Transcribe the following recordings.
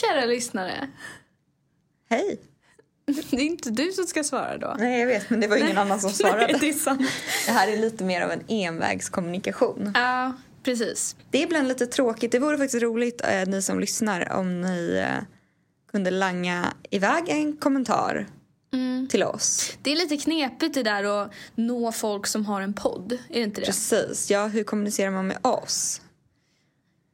kära lyssnare. Hej. Det är inte du som ska svara då. Nej, jag vet, men det var ingen annan som svarade. Nej, det är sant. Det här är lite mer av en envägskommunikation. Ja, precis. Det är ibland lite tråkigt. Det vore faktiskt roligt, eh, ni som lyssnar, om ni eh, kunde langa iväg en kommentar till oss. Det är lite knepigt det där att nå folk som har en podd. Är det inte det? Precis. Ja, hur kommunicerar man med oss?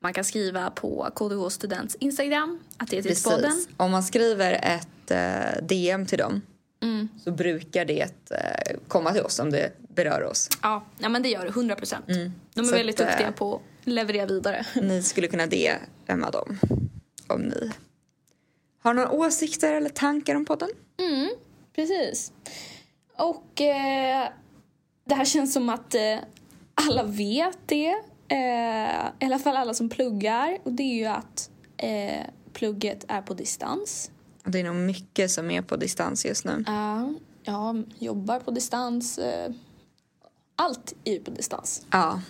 Man kan skriva på KDH Students Instagram, att det är till podden. Precis. Om man skriver ett eh, DM till dem så brukar det eh, komma till oss om det berör oss. Ja, ja, men det gör det. 100 procent. De är Mm. Så väldigt att, eh, duktiga på att leverera vidare. Ni skulle kunna DMa dem om ni har några åsikter eller tankar om podden. Precis. Och eh, det här känns som att eh, alla vet det. Eh, I alla fall alla som pluggar. Och det är ju att eh, plugget är på distans. Det är nog mycket som är på distans just nu. Ja, jag jobbar på distans. Eh, allt är ju på distans. Ja.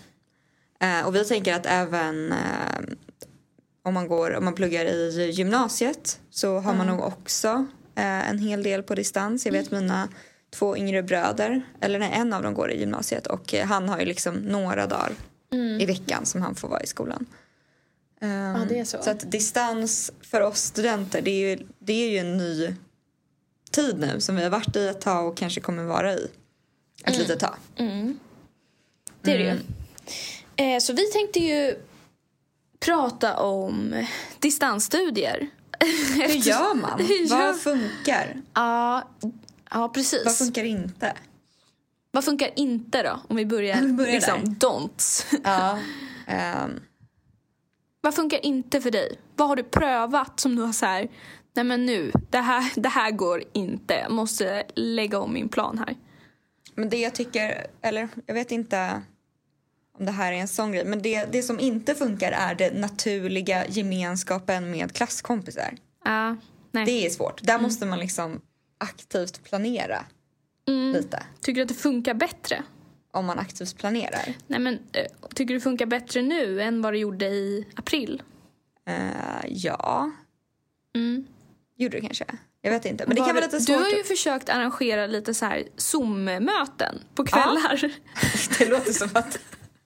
Eh, och vi tänker att även eh, om, man går, om man pluggar i gymnasiet så har man nog också en hel del på distans. Jag vet mina två yngre bröder, eller nej, en av dem går i gymnasiet och han har ju liksom några dagar i veckan som han får vara i skolan. Ehm, det är så. Så att distans för oss studenter, det är ju, det är ju en ny tid nu som vi har varit i ett tag och kanske kommer vara i ett litet tag. Det är det ju. Eh, så vi tänkte ju prata om distansstudier. Hur gör man? Hur gör- Vad funkar? Ja, ja precis. Vad funkar inte? Vad funkar inte då? Om vi börjar, Vi börjar liksom där. don'ts. Ja. ehm, Vad funkar inte för dig? Vad har du prövat som du har så här, nej men nu, det här, det här går inte. Jag måste lägga om min plan här. men det jag tycker, eller jag vet inte om det här är en sån grej, men det, det som inte funkar är den naturliga gemenskapen med klasskompisar. Ja, nej. Det är svårt. Där måste man liksom aktivt planera lite. Tycker du att det funkar bättre? Om man aktivt planerar. Nej men, eh, tycker du det funkar bättre nu än vad det gjorde i april? Eh, ja. Mm. Gjorde det kanske. Jag vet inte. Men det Var kan vara lite svårt. Du har ju försökt arrangera lite så här Zoom-möten på kvällar. Det låter som att...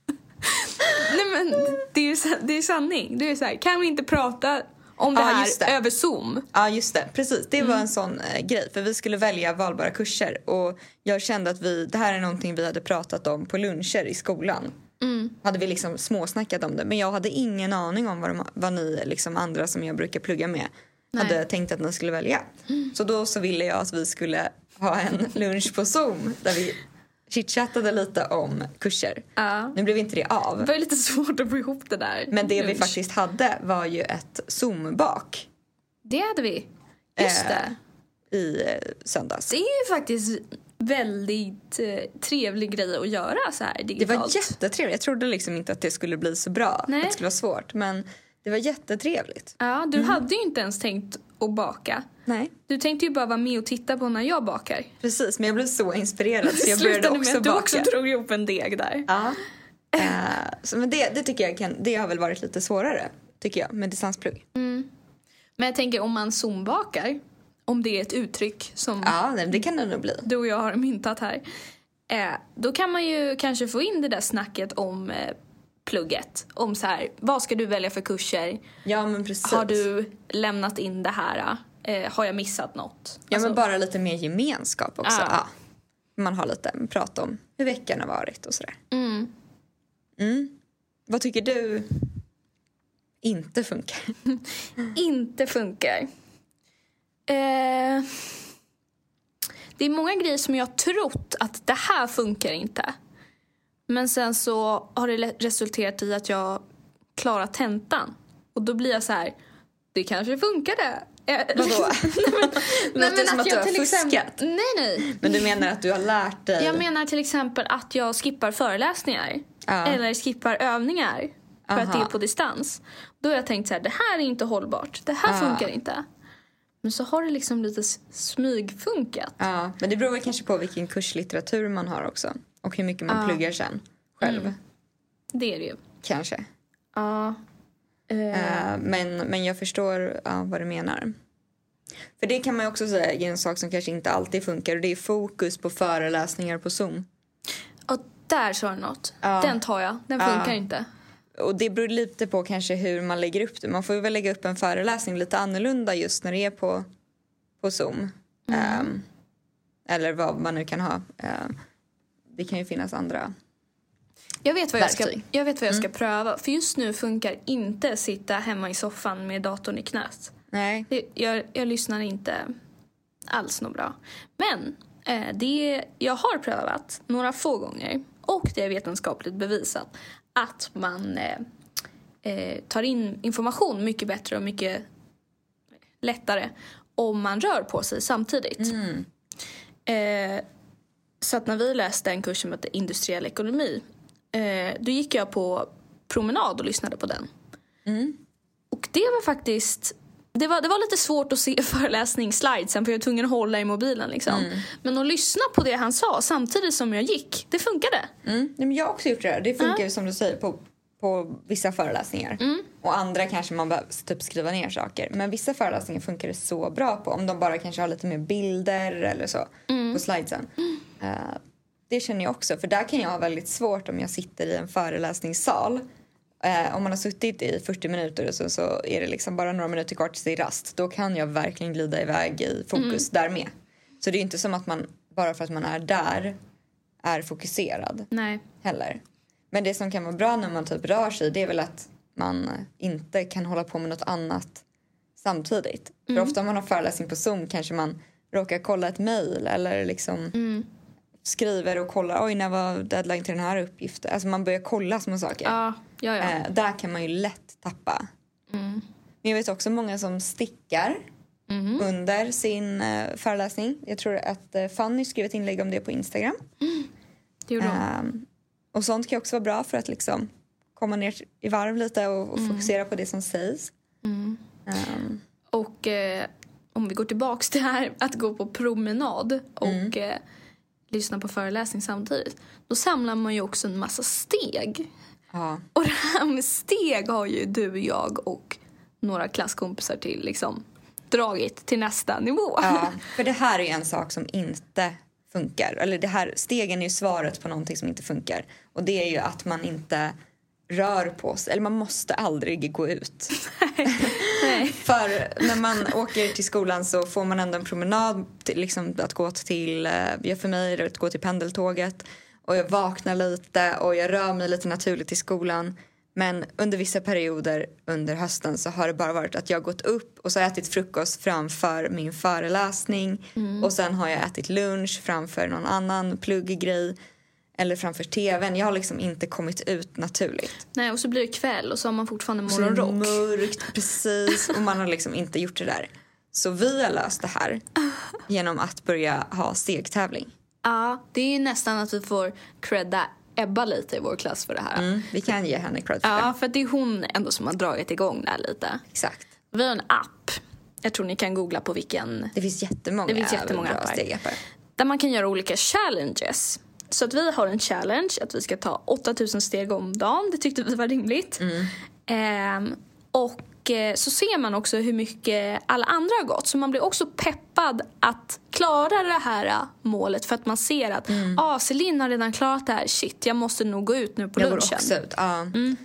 Nej men det är ju sa- det är sanning. Det är så här, kan vi inte prata om det Ja, här det. över Zoom? Ja, just det. Precis. Det Mm. var en sån eh, grej. För vi skulle välja valbara kurser. Och jag kände att vi, det här är någonting vi hade pratat om på luncher i skolan. Mm. Hade vi liksom småsnackat om det. Men jag hade ingen aning om vad, de, vad ni liksom andra som jag brukar plugga med hade tänkt att ni skulle välja. Så då så ville jag att vi skulle ha en lunch på Zoom där vi chitchattade lite om kurser. Ja. Nu blev inte det av. Det var lite svårt att få ihop det där. Men det vi faktiskt hade var ju ett Zoom-bak Det hade vi. Just Eh, det. i eh, söndags. Det är ju faktiskt väldigt eh, trevlig grej att göra så här Det digitalt. var jättetrevligt. Jag trodde liksom inte att det skulle bli så bra. Nej. Att det skulle vara svårt. Men det var jättetrevligt. Ja, du Mm. hade ju inte ens tänkt att baka. Nej, Du tänkte ju bara vara med och titta på när jag bakar. precis. Men jag blev så inspirerad så jag började också med att du baka. också drog ihop en deg där. Ja. Eh, så, men det, det tycker jag kan, det har väl varit lite svårare, tycker jag, med distansplugg. Men jag tänker om man zoombakar, om det är ett uttryck som Ja, nej, det kan det nog bli. du och jag har myntat här. Eh, då kan man ju kanske få in det där snacket om eh, plugget. Om så här, vad ska du välja för kurser? Ja, men precis. Har du lämnat in det här? Eh, har jag missat något? Ja, Alltså, men bara lite mer gemenskap också. Ja. Ja. Man har lite prat om hur veckan har varit och sådär. Mm. Mm. Vad tycker du inte funkar? Inte funkar. Eh, det är många grejer som jag har trott att det här funkar inte. Men sen så har det resulterat i att jag klarar tentan. Och då blir jag så här, det kanske funkade. Eh, Vadå? Låter det som att du har exempel- fuskat? Nej, nej. Men du menar att du har lärt dig? Jag menar till exempel att jag skippar föreläsningar. Ja. Eller skippar övningar. För att Aha. det är på distans. Då har jag tänkt så här, det här är inte hållbart. Det här Ja. funkar inte. Men så har det liksom lite smygfunkat. Ja, men det beror väl kanske på vilken kurslitteratur man har också. Och hur mycket man pluggar sen själv. Det är det ju. Kanske. Ja. Eh, Eh, men, men jag förstår ja, vad du menar. För det kan man ju också säga är en sak som kanske inte alltid funkar och det är fokus på föreläsningar på Zoom. och där sa du något. Ja. Den tar jag. Den funkar inte. Och det beror lite på kanske hur man lägger upp det. Man får väl lägga upp en föreläsning lite annorlunda just när det är på, på Zoom. Ehm, eller vad man nu kan ha. Ehm, det kan ju finnas andra. Jag vet vad jag ska, jag vet vad jag ska pröva. För just nu funkar inte sitta hemma i soffan med datorn i knät. Nej. Jag, jag lyssnar inte alls något bra. Men eh, det jag har prövat några få gånger och det är vetenskapligt bevisat att man eh, eh, tar in information mycket bättre och mycket lättare om man rör på sig samtidigt. Eh, så att när vi läste en kurs som hette industriell ekonomi eh, då gick jag på promenad och lyssnade på den. Och det var faktiskt det var, det var lite svårt att se föreläsningsslidesen för jag var tvungen att hålla i mobilen. Liksom. Men att lyssna på det han sa samtidigt som jag gick, det funkade. Mm. Nej, men jag har också gjort det där. Det funkar ju som du säger på, på vissa föreläsningar. Och andra kanske man behöver typ skriva ner saker. Men vissa föreläsningar funkar det så bra på. Om de bara kanske har lite mer bilder eller så på slidesen. Eh, det känner jag också. För där kan jag ha väldigt svårt om jag sitter i en föreläsningssal. Eh, om man har suttit i 40 minuter och så, så är det liksom bara några minuter kvar till rast. Då kan jag verkligen glida iväg i fokus där med. Så det är inte som att man bara för att man är där är fokuserad Nej. heller. Men det som kan vara bra när man typ rör sig det är väl att man inte kan hålla på med något annat samtidigt. För ofta om man har föreläsning på Zoom kanske man råkar kolla ett mejl eller liksom skriver och kollar oj när var deadline till den här uppgiften. Alltså man börjar kolla små saker. Ja, ja, ja. Eh, där kan man ju lätt tappa. Men jag vet också många som stickar under sin eh, föreläsning. Jag tror att eh, Fanny skrev ett inlägg om det på Instagram. Det gjorde hon. Ehm, och sånt kan också vara bra för att liksom komma ner i varv lite och, och fokusera på det som sägs. Ehm, Och eh, om vi går tillbaks till här att gå på promenad och eh, lyssna på föreläsning samtidigt. Då samlar man ju också en massa steg. ja. Och det här med steg har ju du, jag och några klasskompisar till liksom dragit till nästa nivå. ja, för det här är en sak som inte funkar. Eller det här, stegen är ju svaret på någonting som inte funkar. Och det är ju att man inte rör på sig. Eller man måste aldrig gå ut. Nej. För när man åker till skolan så får man ändå en promenad till, liksom, att gå till, eh, ja, för mig är det att gå till pendeltåget och jag vaknar lite och jag rör mig lite naturligt i skolan. Men under vissa perioder under hösten så har det bara varit att jag har gått upp och så har jag ätit frukost framför min föreläsning och sen har jag ätit lunch framför någon annan plugggrej eller framför tvn. Jag har liksom inte kommit ut naturligt. Nej, och så blir det kväll och så har man fortfarande Så är det morgonrock. mörkt, precis. Och man har liksom inte gjort det där. Så vi har löst det här genom att börja ha stegtävling. Ja, det är ju nästan att vi får credda Ebba lite i vår klass för det här. Mm, vi kan ge henne cred för Ja, det. för att det är hon ändå som har dragit igång det här lite. Exakt. Vi har en app. Jag tror ni kan googla på vilken. Det finns jättemånga, Det finns jättemånga appar. stegappar. Där man kan göra olika challenges. Så att vi har en challenge att vi ska ta 8000 steg om dagen. Det tyckte vi var rimligt. Ehm, och eh, så ser man också hur mycket alla andra har gått. Så man blir också peppad att klara det här eh, målet. För att man ser att ah, Celine har redan klarat det här. Shit, jag måste nog gå ut nu på Jag går lunchen. också ut. Ja. Nu-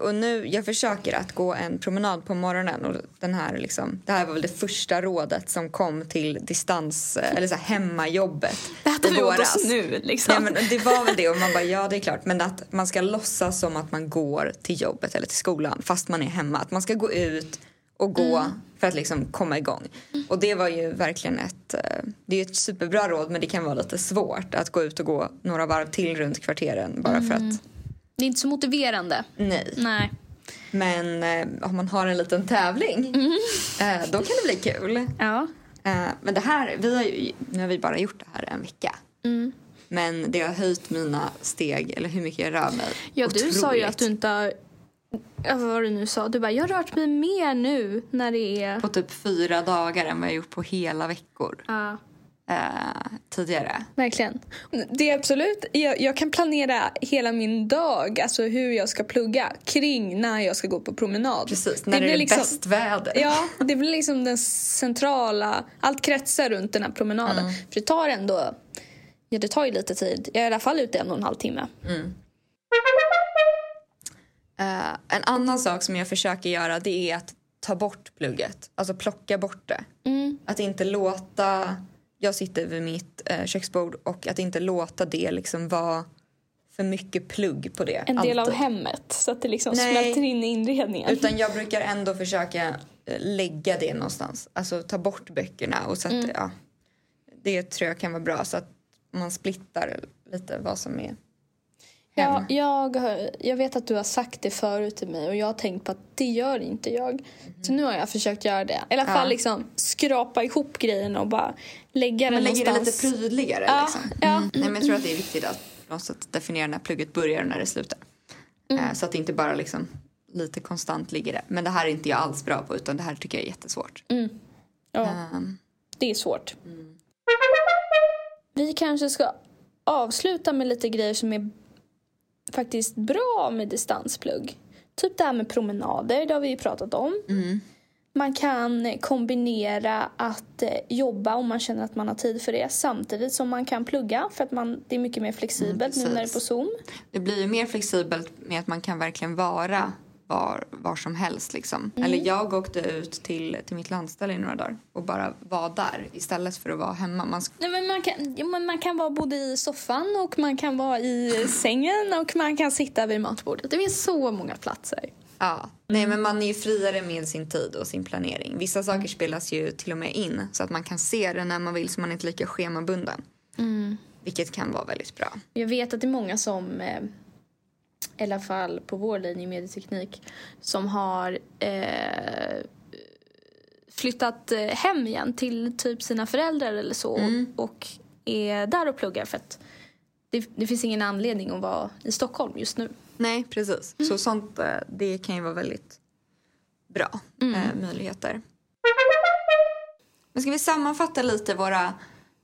Och nu, jag försöker att gå en promenad på morgonen. Och den här liksom, det här var väl det första rådet som kom till distans, eller så här, hemmajobbet Det i vi åt våras. oss nu liksom. Nej, men det var väl det och man bara ja det är klart men att man ska låtsas som att man går till jobbet eller till skolan fast man är hemma. Att man ska gå ut och gå Mm. för att liksom komma igång. Och det var ju verkligen ett, eh, det är ett superbra råd men det kan vara lite svårt att gå ut och gå några varv till runt kvarteren bara för Mm. att Det är inte så motiverande. nej. Nej. Men eh, om man har en liten tävling Mm. eh, då kan det bli kul. Ja. Eh, men det här, vi har ju, nu har vi bara gjort det här en vecka. Mm. Men det har höjt mina steg, eller hur mycket jag rör mig. Ja, du sa ju Otroligt. att du inte har... Vad var det nu sa? Du bara, jag har rört mig mer nu när det är... På typ fyra dagar än vad jag gjort på hela veckor. Ja. Eh, tidigare. Verkligen. Det är absolut, jag, jag, kan planera hela min dag, alltså hur jag ska plugga, kring när jag ska gå på promenad. Precis, när det, det är liksom, bäst väder. Ja, det blir liksom den centrala, allt kretsar runt den här promenaden. Mm. För det tar ändå, ja det tar ju lite tid. Jag är i alla fall ute en och en halv timme. Mm. Uh, en annan sak som jag försöker göra det är att ta bort plugget. Alltså plocka bort det. Mm. Att inte låta... Jag sitter vid mitt uh, köksbord och att inte låta det liksom vara för mycket plugg på det. En del alltid. av hemmet så att det liksom Nej, smälter in i inredningen. Utan jag brukar ändå försöka uh, lägga det någonstans. Alltså ta bort böckerna och så att, mm. ja, det tror jag kan vara bra så att man splittar lite vad som är Ja, jag, jag vet att du har sagt det förut till mig och jag har tänkt på att det gör inte jag. Mm. Så nu har jag försökt göra det. I alla fall ja. liksom skrapa ihop grejerna och bara lägga det någonstans. Lägga det lite prydligare ja. liksom. Ja. Mm. Nej, men jag tror att det är viktigt att sätt definiera när plugget börjar och när det slutar. Mm. Eh, så att det inte bara liksom lite konstant ligger där. Men det här är inte jag alls bra på utan det här tycker jag är jättesvårt. Mm. Ja, um. det är svårt. Mm. Vi kanske ska avsluta med lite grejer som är faktiskt bra med distansplugg. Typ det här med promenader, det har vi ju pratat om. Mm. Man kan kombinera att eh, jobba om man känner att man har tid för det samtidigt som man kan plugga för att man, det är mycket mer flexibelt mm, nu när det är på Zoom. Det blir ju mer flexibelt med att man kan verkligen vara var, var som helst. Liksom. Mm. Eller jag åkte ut till, till mitt landställe i några dagar och bara var där istället för att vara hemma. Man, Nej, men man, kan, ja, men man kan vara både i soffan och man kan vara i sängen och man kan sitta vid matbordet. Det finns så många platser. Ja, nej men man är ju friare med sin tid och sin planering. Vissa saker spelas ju till och med in så att man kan se det när man vill så man är inte lika schemabunden. Mm. Vilket kan vara väldigt bra. Jag vet att det är många som eh, i alla fall på vår linje medieteknik, som har eh, flyttat eh, hem igen till typ sina föräldrar eller så mm. och är där och pluggar för att det, det, finns ingen anledning att vara i Stockholm just nu. Nej, precis. Mm. Så sånt eh, det kan ju vara väldigt bra mm. eh, möjligheter. Men ska vi sammanfatta lite våra,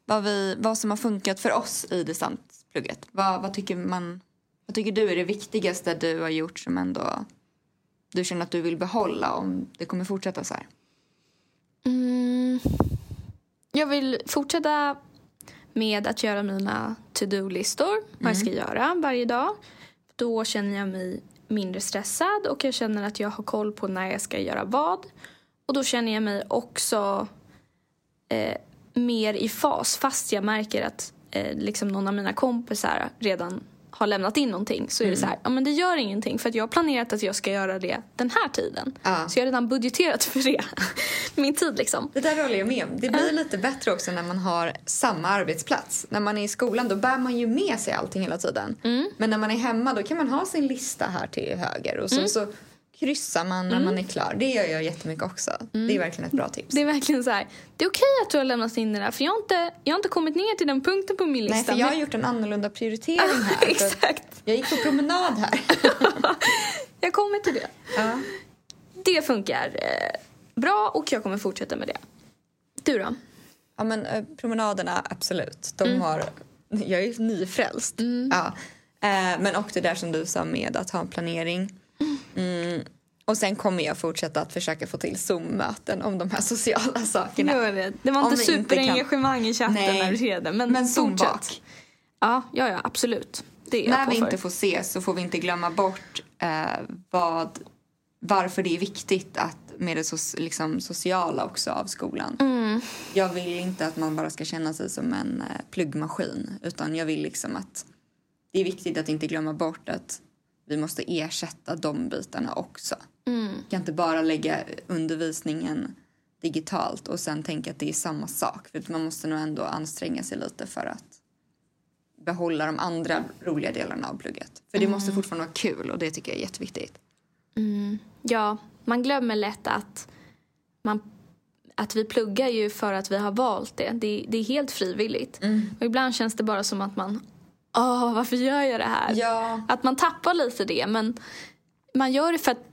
vad, vi, vad som har funkat för oss i distansplugget? Vad, vad tycker man vad tycker du är det viktigaste du har gjort som ändå du känner att du vill behålla om det kommer fortsätta så här? Mm, jag vill fortsätta med att göra mina to-do-listor, vad jag ska mm. göra varje dag. Då känner jag mig mindre stressad och jag känner att jag har koll på när jag ska göra vad. Och då känner jag mig också eh, mer i fas fast jag märker att eh, liksom någon av mina kompisar redan har lämnat in någonting så är det så här, ja men det gör ingenting för att jag har planerat att jag ska göra det den här tiden. Ja. Så jag har redan budgeterat för det. Min tid liksom. Det där håller jag med om. Det blir lite bättre också när man har samma arbetsplats. När man är i skolan då bär man ju med sig allting hela tiden. Mm. Men när man är hemma då kan man ha sin lista här till höger och sen mm. så kryssar man när mm. man är klar. Det gör jag jättemycket också. Mm. Det är verkligen ett bra tips. Det är verkligen så här. Det är okej att du har lämnat in det där för jag har inte, jag har inte kommit ner till den punkten på min lista. Nej, för jag har gjort en annorlunda prioritering här. Exakt. Jag gick på promenad här. jag kommer till det. Ja. Det funkar eh, bra och jag kommer fortsätta med det. Du då? Ja men eh, promenaderna absolut. De mm. har, jag är nyfrälst. Mm. Ja. Eh, men och det där som du sa med att ha en planering. Mm. Och sen kommer jag fortsätta att försöka få till Zoom-möten om de här sociala sakerna. Det. det var inte superengagemang kan... i chatten Nej. när du skrev det. Men, men Zoom-bak. Ja, ja, ja, absolut. Det är när vi för. inte får ses så får vi inte glömma bort eh, vad, varför det är viktigt att med det so liksom, sociala också av skolan. Mm. Jag vill inte att man bara ska känna sig som en eh, pluggmaskin utan jag vill liksom att det är viktigt att inte glömma bort att vi måste ersätta de bitarna också. Mm. Vi kan inte bara lägga undervisningen digitalt och sen tänka att det är samma sak. För Man måste nog ändå anstränga sig lite för att behålla de andra roliga delarna av plugget. För det mm. måste fortfarande vara kul och det tycker jag är jätteviktigt. Mm. Ja, man glömmer lätt att, man, att vi pluggar ju för att vi har valt det. Det, det är helt frivilligt. Mm. Och ibland känns det bara som att man åh, varför gör jag det här? Ja. Att man tappar lite det, men man gör det för att,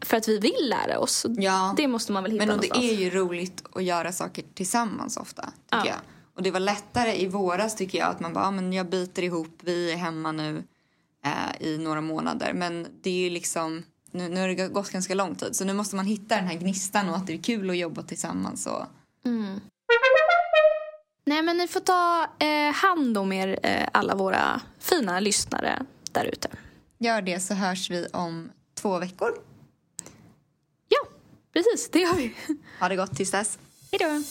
för att vi vill lära oss. Ja. Det måste man väl hitta Men och det är ju roligt att göra saker tillsammans ofta, tycker ja. jag. Och det var lättare i våras tycker jag att man bara, ah, men jag biter ihop, vi är hemma nu eh, i några månader. Men det är ju liksom, nu, nu har det gått ganska lång tid så nu måste man hitta den här gnistan och att det är kul att jobba tillsammans. Och... Mm. Nej men ni får ta eh, hand om er eh, alla våra fina lyssnare där ute. Gör det så hörs vi om två veckor. Ja, precis det gör vi. Ha det gott tills dess. Hej då.